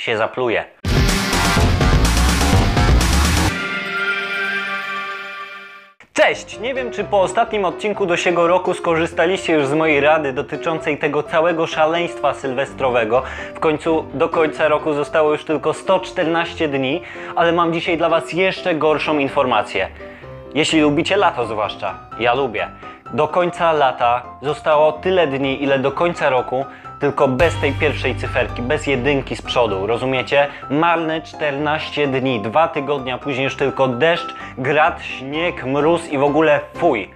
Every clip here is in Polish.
się zapluje. Cześć! Nie wiem, czy po ostatnim odcinku do siego roku skorzystaliście już z mojej rady dotyczącej tego całego szaleństwa sylwestrowego. W końcu do końca roku zostało już tylko 114 dni, ale mam dzisiaj dla Was jeszcze gorszą informację. Jeśli lubicie lato zwłaszcza, ja lubię. Do końca lata zostało tyle dni, ile do końca roku, tylko bez tej pierwszej cyferki, bez jedynki z przodu, rozumiecie? Marne 14 dni, dwa tygodnia później już tylko deszcz, grad, śnieg, mróz i w ogóle fuj.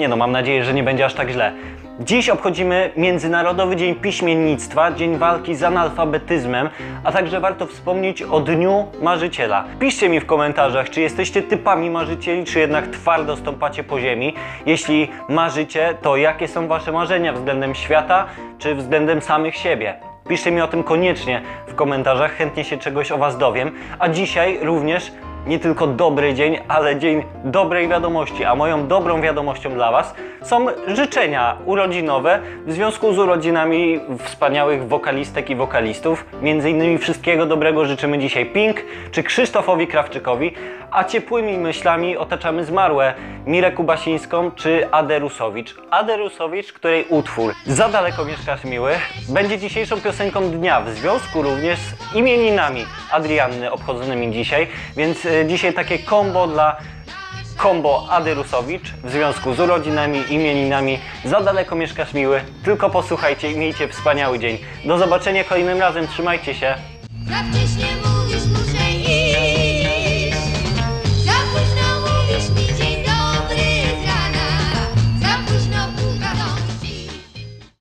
Nie no, mam nadzieję, że nie będzie aż tak źle. Dziś obchodzimy Międzynarodowy Dzień Piśmiennictwa, Dzień Walki z Analfabetyzmem, a także warto wspomnieć o Dniu Marzyciela. Piszcie mi w komentarzach, czy jesteście typami marzycieli, czy jednak twardo stąpacie po ziemi. Jeśli marzycie, to jakie są wasze marzenia względem świata, czy względem samych siebie? Piszcie mi o tym koniecznie w komentarzach, chętnie się czegoś o was dowiem. A dzisiaj również nie tylko dobry dzień, ale dzień dobrej wiadomości. A moją dobrą wiadomością dla Was są życzenia urodzinowe w związku z urodzinami wspaniałych wokalistek i wokalistów. Między innymi wszystkiego dobrego życzymy dzisiaj Pink czy Krzysztofowi Krawczykowi, a ciepłymi myślami otaczamy zmarłe Mirę Kubasińską czy Adę Rusowicz. Adę Rusowicz, której utwór Za daleko mieszkasz miły będzie dzisiejszą piosenką dnia w związku również z imieninami Adrianny obchodzonymi dzisiaj, więc e, dzisiaj takie kombo dla Kombo Adyrusowicz w związku z urodzinami, imieninami. Za daleko mieszkasz miły, tylko posłuchajcie i miejcie wspaniały dzień. Do zobaczenia kolejnym razem, trzymajcie się. Mówisz, muszę iść.